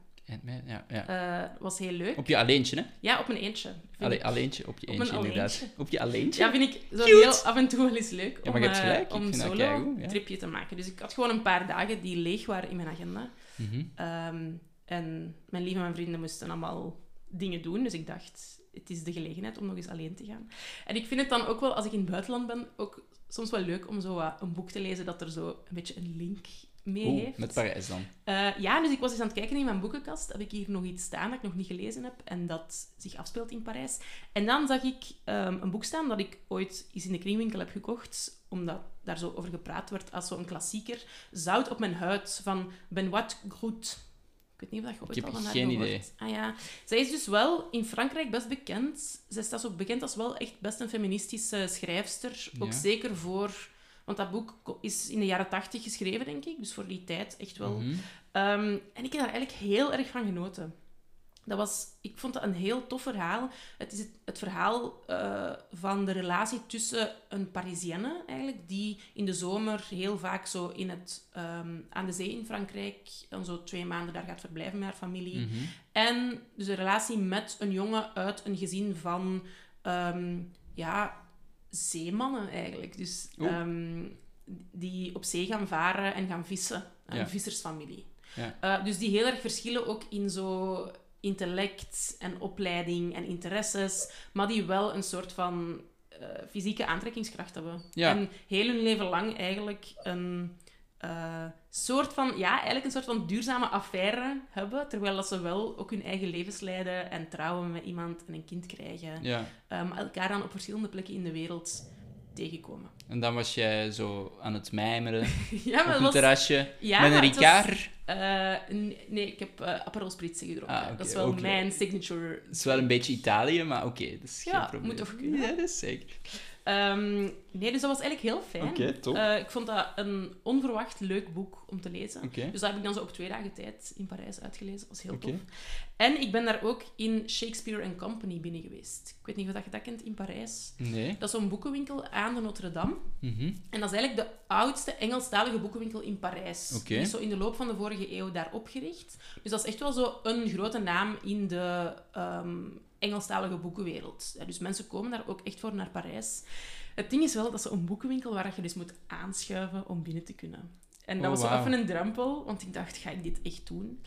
Mei, Ja, ja. Eh was heel leuk. Op je alleentje, hè? Ja, op mijn eentje. Allee, alleentje, op je eentje, inderdaad. alleentje. Op je alleentje? Ja, vind ik zo Cute. heel af en toe wel eens leuk Ja, om. Ik om solo ja. tripje te maken. Dus ik had gewoon een paar dagen die leeg waren in mijn agenda. Mhm. Ehm, en mijn lieve mijn vrienden moesten allemaal dingen doen. Dus ik dacht, het is de gelegenheid om nog eens alleen te gaan. En ik vind het dan ook wel, als ik in het buitenland ben, ook soms wel leuk om zo wat een boek te lezen dat er zo een beetje een link mee Oeh, heeft. met Parijs dan. Eh, ja, dus ik was eens aan het kijken in mijn boekenkast. Heb ik hier nog iets staan dat ik nog niet gelezen heb en dat zich afspeelt in Parijs. En dan zag ik ehm, een boek staan dat ik ooit eens in de kringwinkel heb gekocht, omdat daar zo over gepraat wordt als zo'n klassieker. Zout op mijn huid van Benoit Groet. Ik weet niet of dat je ooit heb al van haar geen idee. Ah ja. Zij is dus wel in Frankrijk best bekend. Zij staat ook bekend als wel echt best een feministische schrijfster. Ook Ja. zeker voor... Want dat boek is in de jaren tachtig geschreven, denk ik. Dus voor die tijd echt wel Mhm. Ehm, en ik heb daar eigenlijk heel erg van genoten. Dat was, ik vond dat een heel tof verhaal. Het is het, het verhaal eh, van de relatie tussen een Parisienne, eigenlijk, die in de zomer heel vaak zo in het, ehm, aan de zee in Frankrijk, dan zo twee maanden daar gaat verblijven met haar familie. Mhm. En dus de relatie met een jongen uit een gezin van, ehm, ja, zeemannen eigenlijk. Dus ehm, die op zee gaan varen en gaan vissen. Een Ja. vissersfamilie. Ja. Eh, dus die heel erg verschillen ook in zo intellect en opleiding en interesses, maar die wel een soort van eh, fysieke aantrekkingskracht hebben. Ja. En heel hun leven lang eigenlijk een eh, soort van, ja, eigenlijk een soort van duurzame affaire hebben, terwijl dat ze wel ook hun eigen levens leiden en trouwen met iemand en een kind krijgen. Ja. Eh, maar elkaar dan op verschillende plekken in de wereld tegenkomen. En dan was jij zo aan het mijmeren ja, op een was... terrasje Ja, met een Ricard. eh, nee, ik heb eh Aperol Spritz gedronken. Ah, dat is wel mijn signature. Het is wel een beetje Italië, maar oké, dat is Ja, geen probleem. moet toch kunnen? Ja, dat is zeker. Ehm, nee, dus dat was eigenlijk heel fijn. Oké, top. Eh, ik vond dat een onverwacht leuk boek om te lezen. Dus dat heb ik dan zo op twee dagen tijd in Parijs uitgelezen. Dat was heel tof. En ik ben daar ook in Shakespeare and Company binnen geweest. Ik weet niet of dat je dat kent in Parijs. Nee. Dat is zo'n boekenwinkel aan de Notre-Dame. Mhm. En dat is eigenlijk de oudste Engelstalige boekenwinkel in Parijs. Die is zo in de loop van de vorige eeuw daar opgericht. Dus dat is echt wel zo een grote naam in de ehm, Engelstalige boekenwereld. Dus mensen komen daar ook echt voor naar Parijs. Het ding is wel, dat is zo'n boekenwinkel waar je dus moet aanschuiven om binnen te kunnen. En dat Oh, was zo wauw. even een drempel, want ik dacht, ga ik dit echt doen?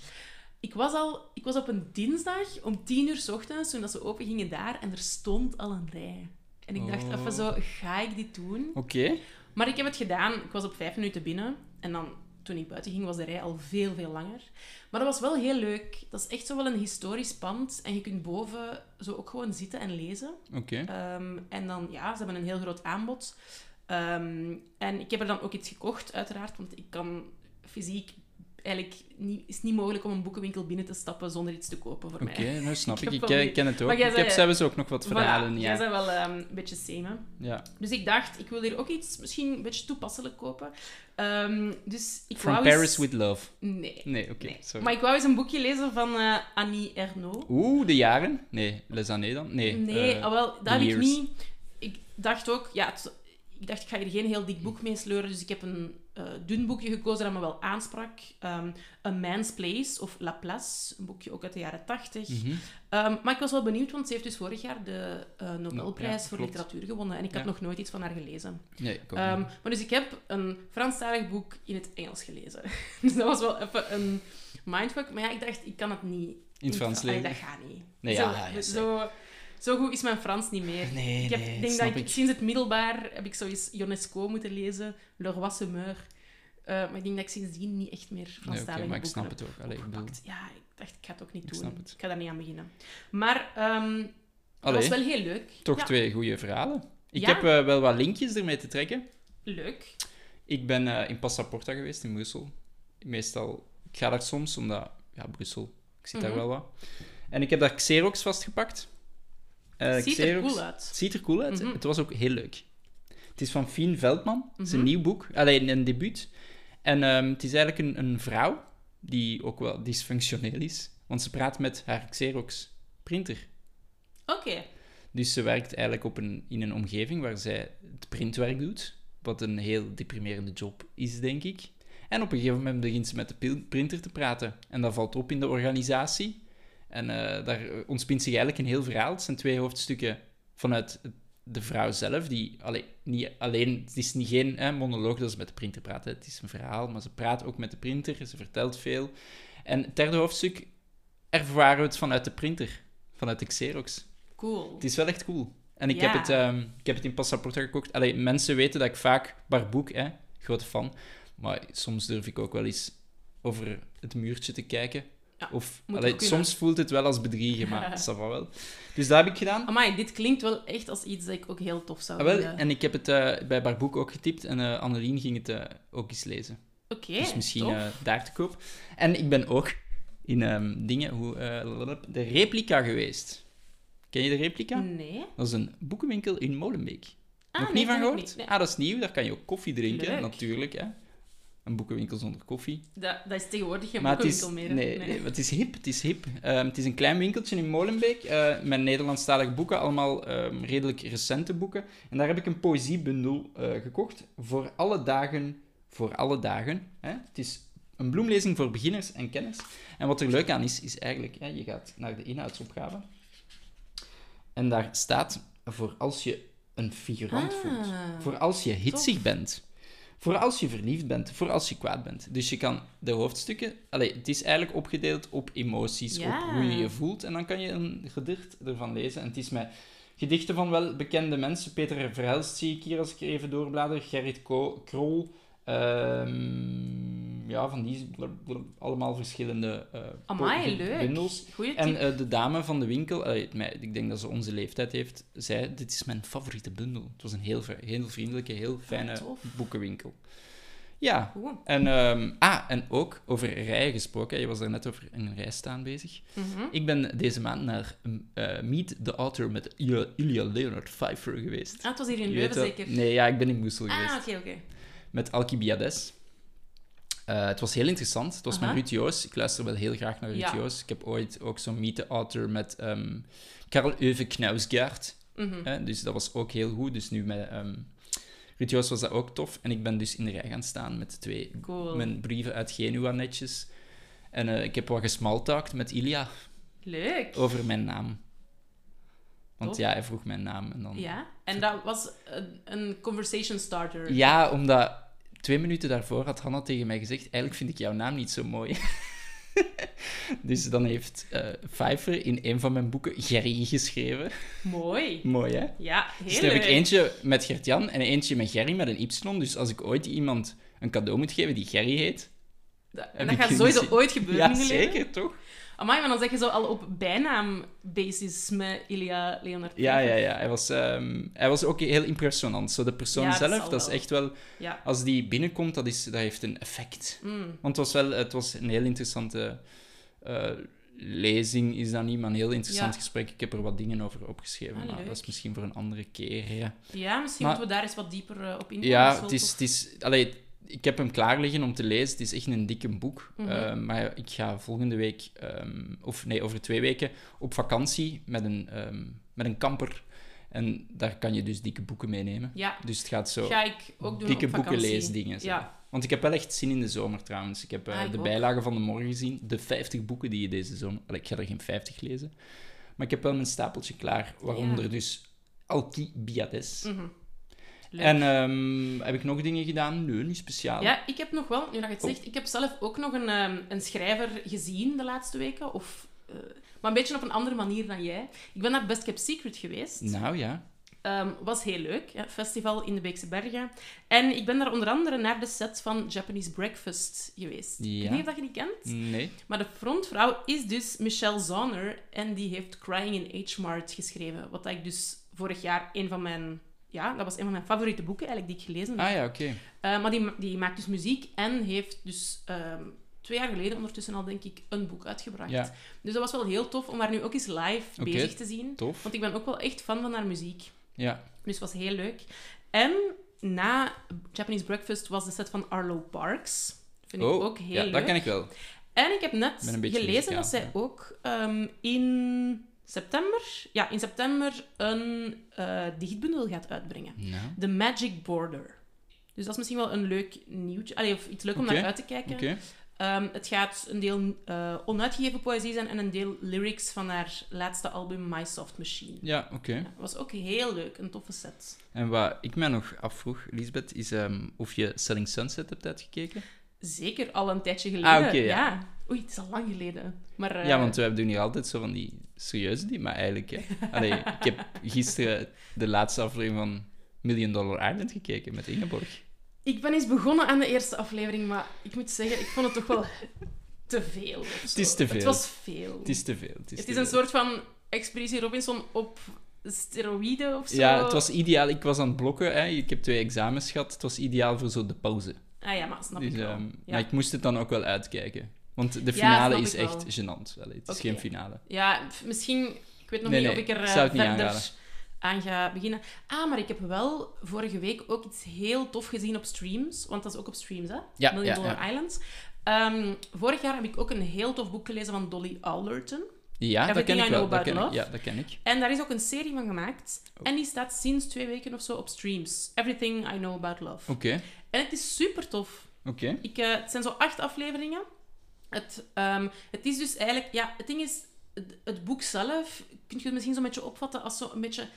Ik was, al, ik was op een dinsdag om tien uur 's ochtends, toen dat ze open gingen daar, en er stond al een rij. En ik dacht Oh. even zo, ga ik dit doen? Oké. Maar ik heb het gedaan. Ik was op vijf minuten binnen. En dan, toen ik buiten ging, was de rij al veel, veel langer. Maar dat was wel heel leuk. Dat is echt zo wel een historisch pand. En je kunt boven zo ook gewoon zitten en lezen. Oké. Ehm, en dan, ja, ze hebben een heel groot aanbod. Ehm, en ik heb er dan ook iets gekocht, uiteraard. Want ik kan fysiek... Eigenlijk niet, is het niet mogelijk om een boekenwinkel binnen te stappen zonder iets te kopen voor Oké, mij. nou snap Ik ik. wel ken, het ook. Maar Ik heb zelfs ook nog wat verhalen. Voilà, ja. Jij bent wel ehm, een beetje same. ja. Dus ik dacht, ik wil hier ook iets misschien een beetje toepasselijk kopen. Ehm, dus ik From wou Paris eens... with Love. Nee. Nee, oké. nee. Maar ik wou eens een boekje lezen van eh, Annie Ernaux. Oeh, de jaren? Nee, Les Années dan? Nee. Nee, eh, ah, wel, dat heb ik niet. Ik dacht ook, ja, het- ik dacht, ik ga hier geen heel dik boek mee sleuren, dus ik heb een eh, dun boekje gekozen dat me wel aansprak. Ehm A Man's Place, of La Place, een boekje ook uit de jaren tachtig. mhm. Ehm, maar ik was wel benieuwd, want ze heeft dus vorig jaar de eh, Nobelprijs ja, voor klopt. literatuur gewonnen. En ik had Ja. nog nooit iets van haar gelezen. Nee, ik ook Ehm, niet. maar dus ik heb een Franstalig boek in het Engels gelezen. dus dat was wel even een mindfuck. Maar ja, ik dacht, ik kan het niet... In het Frans lezen. dat gaat niet. Nee, zo, ja, ja, zo, zo goed is mijn Frans niet meer. Nee, ik heb, nee, denk dat ik, ik. sinds het middelbaar heb ik zoiets Ionesco moeten lezen, Le Roi se meurt. Eh, maar ik denk dat ik sindsdien niet echt meer Nee, Franstalige oké, maar ik snap het ook. Allee, ik bedoel... Ja, ik dacht, ik ga het ook niet doen. Ik ga daar niet aan beginnen. Maar dat Allee, was wel heel leuk. toch Ja, twee goede verhalen. Ik Ja. heb eh, wel wat linkjes ermee te trekken. Leuk. Ik ben eh, in Passaporta geweest, in Brussel. Meestal, ik ga daar soms, omdat, ja, Brussel, ik zit daar Mhm. wel wat. En ik heb daar Xerox vastgepakt. Eh, Ziet er Xerox- cool uit. Het ziet er cool uit. Het was ook heel leuk. Het is van Fien Veldman. Het is een Mhm. nieuw boek. Alleen een debuut. En ehm, het is eigenlijk een, een vrouw die ook wel dysfunctioneel is. Want ze praat met haar Xerox printer. Oké. Dus ze werkt eigenlijk op een, in een omgeving waar zij het printwerk doet. Wat een heel deprimerende job is, denk ik. En op een gegeven moment begint ze met de printer te praten. En dat valt op in de organisatie. En eh, daar ontspint zich eigenlijk een heel verhaal. Het zijn twee hoofdstukken vanuit de vrouw zelf. Die allee, niet alleen, het is niet geen hè, monoloog dat ze met de printer praat. hè. Het is een verhaal, maar ze praat ook met de printer. Ze vertelt veel. En het derde hoofdstuk ervaren we het vanuit de printer. Vanuit de Xerox. Cool. Het is wel echt cool. En ik, Ja. heb, het, ehm, ik heb het in Passaporta gekocht. Allee, mensen weten dat ik vaak Barboek, hè, grote fan. Maar soms durf ik ook wel eens over het muurtje te kijken. Ja, of, allee, soms voelt het wel als bedriegen, maar dat wel. Dus dat heb ik gedaan. Amai, dit klinkt wel echt als iets dat ik ook heel tof zou Ah, wel, vinden. en ik heb het eh, bij Barboek ook getypt en eh Annelien ging het eh, ook eens lezen. Oké, dus misschien daar te koop. En ik ben ook in ehm, dingen, hoe, de replica geweest. Ken je de replica? Nee. Dat is een boekenwinkel in Molenbeek. Ah, Nog nee, niet van gehoord? Nee. Ah, dat is nieuw. Daar kan je ook koffie drinken, Leuk. natuurlijk. Hè. Een boekenwinkel zonder koffie. Dat, dat is tegenwoordig geen maar het is, boekenwinkel meer. hè? nee, nee, het is hip. Het is hip. Ehm, het is een klein winkeltje in Molenbeek eh, met Nederlandstalige boeken. Allemaal ehm, redelijk recente boeken. En daar heb ik een poëziebundel eh, gekocht. Voor alle dagen. Voor alle dagen. Hè. Het is een bloemlezing voor beginners en kenners. En wat er leuk aan is, is eigenlijk... Hè, je gaat naar de inhoudsopgave. En daar staat... Voor als je een figurant voelt. Ah, Voor als je hitsig bent. Voor als je verliefd bent, voor als je kwaad bent. Dus je kan de hoofdstukken... Allee, het is eigenlijk opgedeeld op emoties, Ja. op hoe je je voelt. En dan kan je een gedicht ervan lezen. En het is met gedichten van wel bekende mensen. Peter Verhelst zie ik hier als ik even doorblader. Gerrit Ko- Krol. Ehm, ja, van die allemaal verschillende eh Amai, po- leuk. bundels. Goeie En eh, de dame van de winkel, mij- ik denk dat ze onze leeftijd heeft, zei: Dit is mijn favoriete bundel. Het was een heel, vri- heel vriendelijke, heel fijne tof. boekenwinkel. Ja, Goed. en, ehm, ah, en ook over rijen gesproken. Je was er net over in een rij staan bezig. Mhm. Ik ben deze maand naar eh, Meet the Author met Ilya, Leonard Pfeiffer geweest. Ah, het was hier in Leuven zeker? Nee, ja, ik ben in Moesel geweest. Ah, oké, oké. Met Alcibiades. Eh, het was heel interessant. Het was Aha. met Ruud Joos. Ik luister wel heel graag naar Ruud Ja. Joos. Ik heb ooit ook zo'n Meet Author met ehm Karl Euve Knausgaard. Mhm. Dus dat was ook heel goed. Dus nu met ehm Ruud Joos was dat ook tof. En ik ben dus in de rij gaan staan met twee Cool. mijn brieven uit Genua netjes. En eh, ik heb wat gesmaltalkt met Ilya Leuk. over mijn naam. Want ja, hij vroeg mijn naam. En dan... Ja, en dat was een, een conversation starter. Ja, omdat twee minuten daarvoor had Hanna tegen mij gezegd: Eigenlijk vind ik jouw naam niet zo mooi. dus dan heeft eh Pfeiffer in een van mijn boeken Gerry geschreven. Mooi. Mooi, hè? Ja, heel Dus dan heb ik eentje met Gert-Jan en eentje met Gerry met een Y. Dus als ik ooit iemand een cadeau moet geven die Gerry heet. Dat, en dat gaat sowieso ooit gebeuren Ja, zeker, toch? Amai, maar dan zeg je zo al op bijnaambasis met Ilya Leonard Ja, ja, ja. Hij was, ehm, hij was ook heel impressionant. Zo de persoon Ja, zelf, dat is echt wel... Ja. Als die binnenkomt, dat, is, dat heeft een effect. Mm. Want het was wel het was een heel interessante eh, lezing, is dat niet, maar een heel interessant Ja. gesprek. Ik heb er wat dingen over opgeschreven, Ah, maar dat is misschien voor een andere keer. Ja, Ja, misschien Maar- moeten we daar eens wat dieper eh, op ingaan. Ja het is... Het is allee, ik heb hem klaar liggen om te lezen. Het is echt een dikke boek. Mhm. Eh, maar ik ga volgende week, ehm, of nee, over twee weken, op vakantie met een, ehm, met een kamper. En daar kan je dus dikke boeken meenemen. Ja, Dus het gaat zo ga ik ook doen dikke boekenleesdingen. zijn. Ja, Want ik heb wel echt zin in de zomer trouwens. Ik heb eh, Ah, de ook. bijlage van de morgen gezien. De 50 boeken die je deze zomer... Ik ga er geen 50 lezen. Maar ik heb wel mijn stapeltje klaar. Waaronder Ja. dus Alcibiades. mhm. Leuk. En ehm, heb ik nog dingen gedaan? Nee, niet speciaal. Ja, ik heb nog wel, nu dat je het Oh. zegt, ik heb zelf ook nog een, ehm, een schrijver gezien de laatste weken. Of, eh, maar een beetje op een andere manier dan jij. Ik ben naar Best Kept Secret geweest. Nou ja. Ehm, was heel leuk. Ja, festival in de Beekse Bergen. En ik ben daar onder andere naar de set van Japanese Breakfast geweest. Ik weet niet of dat je die kent. Nee. Maar de frontvrouw is dus Michelle Zauner. En die heeft Crying in H-Mart geschreven. Wat ik dus vorig jaar een van mijn... Ja, dat was een van mijn favoriete boeken eigenlijk die ik gelezen heb. Ah ja, oké. Eh, maar die, die maakt dus muziek en heeft dus ehm, twee jaar geleden ondertussen al, denk ik, een boek uitgebracht. Ja. Dus dat was wel heel tof om haar nu ook eens live bezig te zien. Tof. Want ik ben ook wel echt fan van haar muziek. Ja. Dus het was heel leuk. En na Japanese Breakfast was de set van Arlo Parks. Vind ik oh, ook heel ja, leuk. dat ken ik wel. En ik heb net gelezen dat zij ja. ook ehm, in september, ja, in september een dichtbundel gaat uitbrengen. The Magic Border. Dus dat is misschien wel een leuk nieuwtje. Allee, of iets leuk om naar uit te kijken. Ehm, het gaat een deel eh, onuitgegeven poëzie zijn en een deel lyrics van haar laatste album My Soft Machine. Ja, oké. Ja, was ook heel leuk, een toffe set. En wat ik mij nog afvroeg, Lisbeth, is ehm, of je Selling Sunset hebt uitgekeken. Zeker al een tijdje geleden. Ah, oké, ja. Oei, het is al lang geleden. Maar, eh, Ja, want we doen hier altijd zo van die serieuze die, maar eigenlijk... Hè. Allee, ik heb gisteren de laatste aflevering van Million Dollar Island gekeken met Ingeborg. Ik ben eens begonnen aan de eerste aflevering, maar ik moet zeggen, ik vond het toch wel te veel. Het is te veel. Het was veel. Het is te veel. Het is, Het te is een veel. soort van Expeditie Robinson op steroïden of zo. Ja, het was ideaal. Ik was aan het blokken. Hè. Ik heb twee examens gehad. Het was ideaal voor zo de pauze. Ah ja, maar snap Dus, ik wel. ehm, ja. Maar ik moest het dan ook wel uitkijken. Want de finale is echt gênant. Allee, het is geen finale. Ja, misschien... Ik weet nog Nee, niet nee, of ik er eh, verder aanraden. aan ga beginnen. Ah, maar ik heb wel vorige week ook iets heel tof gezien op streams. Want dat is ook op streams, hè? Ja, Million Dollar. Islands. Ehm, vorig jaar heb ik ook een heel tof boek gelezen van Dolly Alderton. Ja, dat ken Everything ik I wel. Dat ken ik. Ja, dat ken ik. En daar is ook een serie van gemaakt. Oh. En die staat sinds twee weken of zo op streams. Everything I Know About Love. Oké, En het is super tof. oké. Ik, eh, het zijn zo acht afleveringen. Het, ehm, het is dus eigenlijk... Ja, het ding is... Het, het boek zelf kun je het misschien zo'n beetje opvatten als zo'n beetje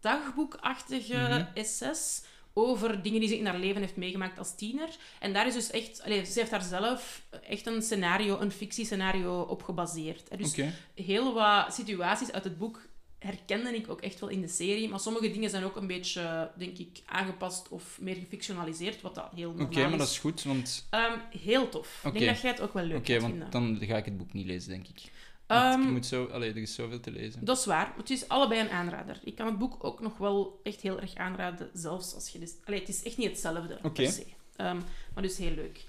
dagboekachtige Mhm. essays over dingen die ze in haar leven heeft meegemaakt als tiener. En daar is dus echt... Allee, ze heeft daar zelf echt een scenario, een fictiescenario op gebaseerd. Dus heel wat situaties uit het boek herkende ik ook echt wel in de serie. Maar sommige dingen zijn ook een beetje, denk ik, aangepast of meer gefictionaliseerd, wat dat heel Oké, normaal maar dat is. goed, want... Ehm, heel tof. Ik Oké. denk dat jij het ook wel leuk Oké, gaat want vinden. dan ga ik het boek niet lezen, denk ik. Je moet zo... Allee, er is zoveel te lezen. Dat is waar. Het is allebei een aanrader. Ik kan het boek ook nog wel echt heel erg aanraden, zelfs als je... Dus... Allee, het is echt niet hetzelfde, Oké. per se. Ehm, maar dus heel leuk.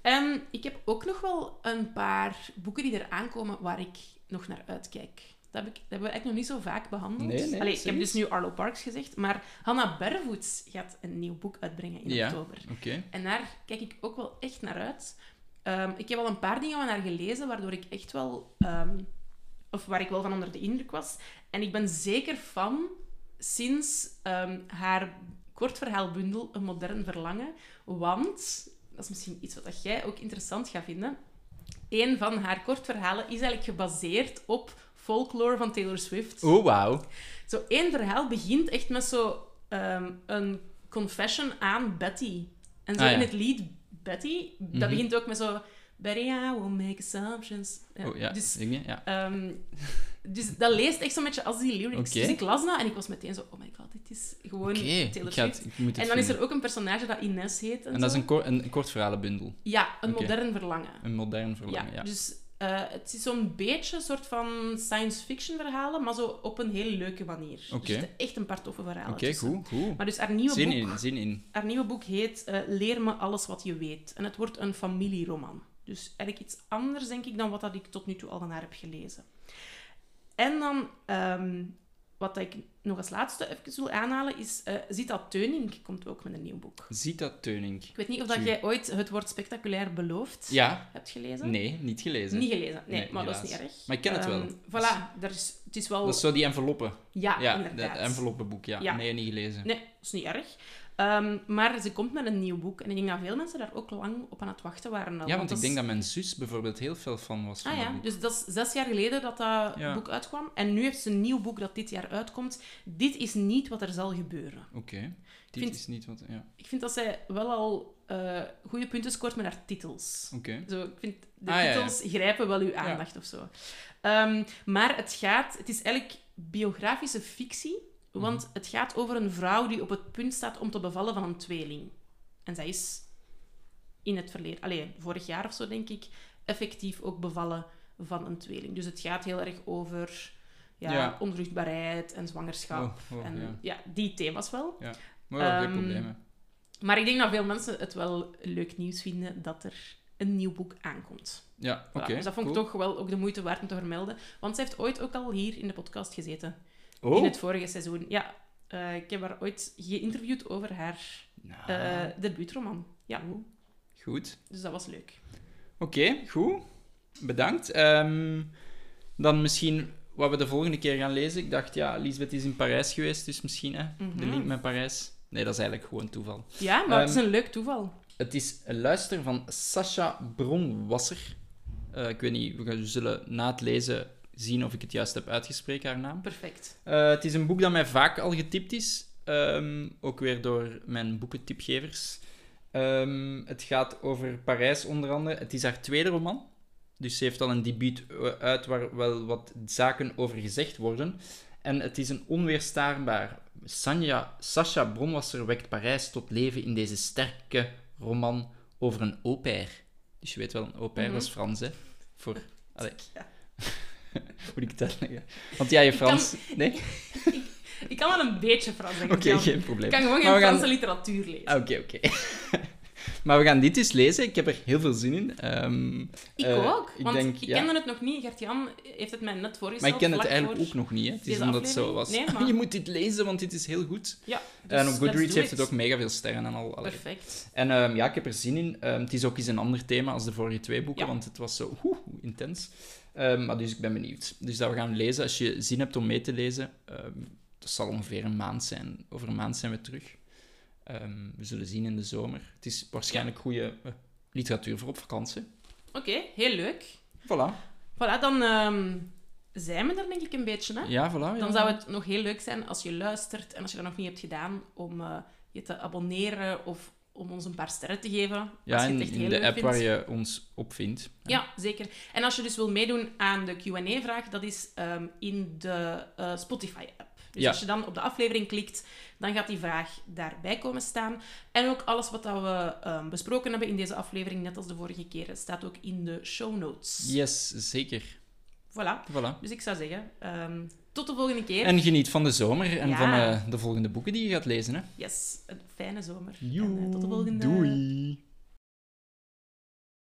En ik heb ook nog wel een paar boeken die er aankomen waar ik nog naar uitkijk. Dat, heb ik, dat hebben we eigenlijk nog niet zo vaak behandeld. Nee, nee, Allee, ik heb dus nu Arlo Parks gezegd, maar Hannah Barvoets gaat een nieuw boek uitbrengen in Ja. oktober. Oké. En daar kijk ik ook wel echt naar uit. Ehm, ik heb al een paar dingen van haar gelezen, waardoor ik echt wel... ehm, of waar ik wel van onder de indruk was. En ik ben zeker van, sinds ehm, haar kortverhaalbundel Een Modern Verlangen. Want, dat is misschien iets wat jij ook interessant gaat vinden. Een van haar kortverhalen is eigenlijk gebaseerd op folklore van Taylor Swift. Oh, wauw. Zo één verhaal begint echt met zo ehm, een confession aan Betty. En zo Ah, ja. in het lied Betty, dat Mhm. begint ook met zo... Betty, I will make assumptions. Ja, Oh, ja. Dus, ja. ehm, dus dat leest echt zo'n beetje als die lyrics. Oké. Dus ik las dat en ik was meteen zo... Oh my god, dit is gewoon Taylor Swift. het En dan is er ook een personage dat Ines heet. En, En dat is een, een, kort verhalenbundel. Ja, een modern verlangen. Een modern verlangen, ja. Dus eh, het is zo'n beetje een soort van science fiction verhalen, maar zo op een hele leuke manier. Er zitten echt een paar toffe verhalen Oké, goed, goed. Maar dus haar nieuwe, Zin boek, in, zin in. haar nieuwe boek heet eh, Leer me alles wat je weet. En het wordt een familieroman. Dus eigenlijk iets anders, denk ik, dan wat dat ik tot nu toe al van haar heb gelezen. En dan, ehm, wat ik nog als laatste even wil aanhalen, is eh Zita Teuning komt ook met een nieuw boek. Zita Teuning. Ik weet niet of dat jij ooit het woord spectaculair beloofd Ja, hebt gelezen. nee, niet gelezen. Niet gelezen, nee, Nee, maar dat is niet erg. Maar ik ken het wel. Ehm, voilà, is, het is wel... Dat is zo die enveloppen. Ja, ja, inderdaad. dat enveloppenboek, ja. Ja. Nee, niet gelezen. Nee, dat is niet erg. Ehm, maar ze komt met een nieuw boek. En ik denk dat veel mensen daar ook lang op aan het wachten waren. Ja, want ik denk dat mijn zus bijvoorbeeld heel veel fan was van Ah ja, boek. dus dat is zes jaar geleden dat dat Ja. boek uitkwam. En nu heeft ze een nieuw boek dat dit jaar uitkomt. Dit is niet wat er zal gebeuren. Oké. Dit vind- is niet wat... Ja, Ik vind dat zij wel al eh goede punten scoort met haar titels. oké. Zo, ik vind de Ah, ja. titels grijpen wel uw aandacht of zo. Ehm, maar het gaat, het is eigenlijk biografische fictie, want Mhm. het gaat over een vrouw die op het punt staat om te bevallen van een tweeling. En zij is in het verleden, alleen vorig jaar of zo denk ik, effectief ook bevallen van een tweeling. Dus het gaat heel erg over ja, Ja. onvruchtbaarheid en zwangerschap. Oh, oh, en ja. ja, die thema's wel. Maar ja, geen Ehm, problemen. Maar ik denk dat veel mensen het wel leuk nieuws vinden dat er een nieuw boek aankomt. Ja, Voilà, oké. dus dat vond ik toch wel ook de moeite waard om te vermelden. Want ze heeft ooit ook al hier in de podcast gezeten. Oh, In het vorige seizoen. Ja, eh, ik heb haar ooit geïnterviewd over haar nou, eh debuutroman. Ja, goed. dus dat was leuk. Oké, goed. Bedankt. Ehm, dan misschien wat we de volgende keer gaan lezen. Ik dacht, ja, Lisbeth is in Parijs geweest, dus misschien hè, de Mhm. link met Parijs. Nee, dat is eigenlijk gewoon toeval. Ja, maar het is Ehm, een leuk toeval. Het is een luister van Sascha Bronwasser. Eh, ik weet niet, we zullen na het lezen zien of ik het juist heb uitgesproken, haar naam. Perfect. Eh, het is een boek dat mij vaak al getipt is. Ehm, ook weer door mijn boekentipgevers. Ehm, het gaat over Parijs onder andere. Het is haar tweede roman. Dus ze heeft al een debuut eh, uit waar wel wat zaken over gezegd worden. En het is een onweerstaanbaar. Sanja, Sacha Bronwasser wekt Parijs tot leven in deze sterke roman over een au pair. Dus je weet wel, een au pair, Mhm. is Frans, hè? Voor... Allee. Ja. Moet ik het uitleggen? Want ja, je kan- Frans... Nee? Ik kan wel een beetje Frans. Oké, ik kan, geen probleem. ik kan gewoon geen gaan- Franse literatuur lezen. Ah, Oké, oké. maar we gaan dit eens lezen. Ik heb er heel veel zin in. Ehm, ik eh, ook, ik want denk, ik ja. kende het nog niet. Gert-Jan heeft het mij net voorgesteld. Maar ik ken het eigenlijk ook nog niet. Hè. Het is omdat het zo was. aflevering. Nee, maar- Je moet dit lezen, want dit is heel goed. Ja, dus en op let's Goodreads heeft het ook mega veel sterren en al. allee. Perfect. En ehm, ja, ik heb er zin in. Ehm, het is ook eens een ander thema als de vorige twee boeken, Ja. want het was zo oeh, intens. Ehm, maar dus ik ben benieuwd. Dus dat we gaan lezen. Als je zin hebt om mee te lezen, ehm, dat zal ongeveer een maand zijn. Over een maand zijn we terug. Ehm, we zullen zien in de zomer. Het is waarschijnlijk goede eh, literatuur voor op vakantie. Oké, heel leuk. Voilà. Voilà, dan zijn we er denk ik een beetje. Hè? Ja, voilà. ja. Dan zou het nog heel leuk zijn als je luistert en als je dat nog niet hebt gedaan, om eh, je te abonneren of om ons een paar sterren te geven. Ja, in, de app vindt. waar je ons op vindt. Ja, zeker. En als je dus wil meedoen aan de Q&A-vraag, dat is ehm, in de eh, Spotify-app. Dus Ja. als je dan op de aflevering klikt, dan gaat die vraag daarbij komen staan. En ook alles wat dat we ehm, besproken hebben in deze aflevering, net als de vorige keren, staat ook in de show notes. Yes, zeker. Voilà. Voilà. Dus ik zou zeggen, ehm, tot de volgende keer. En geniet van de zomer en Ja. van eh, de volgende boeken die je gaat lezen. Hè. Yes, een fijne zomer. En eh, tot de volgende. Doei.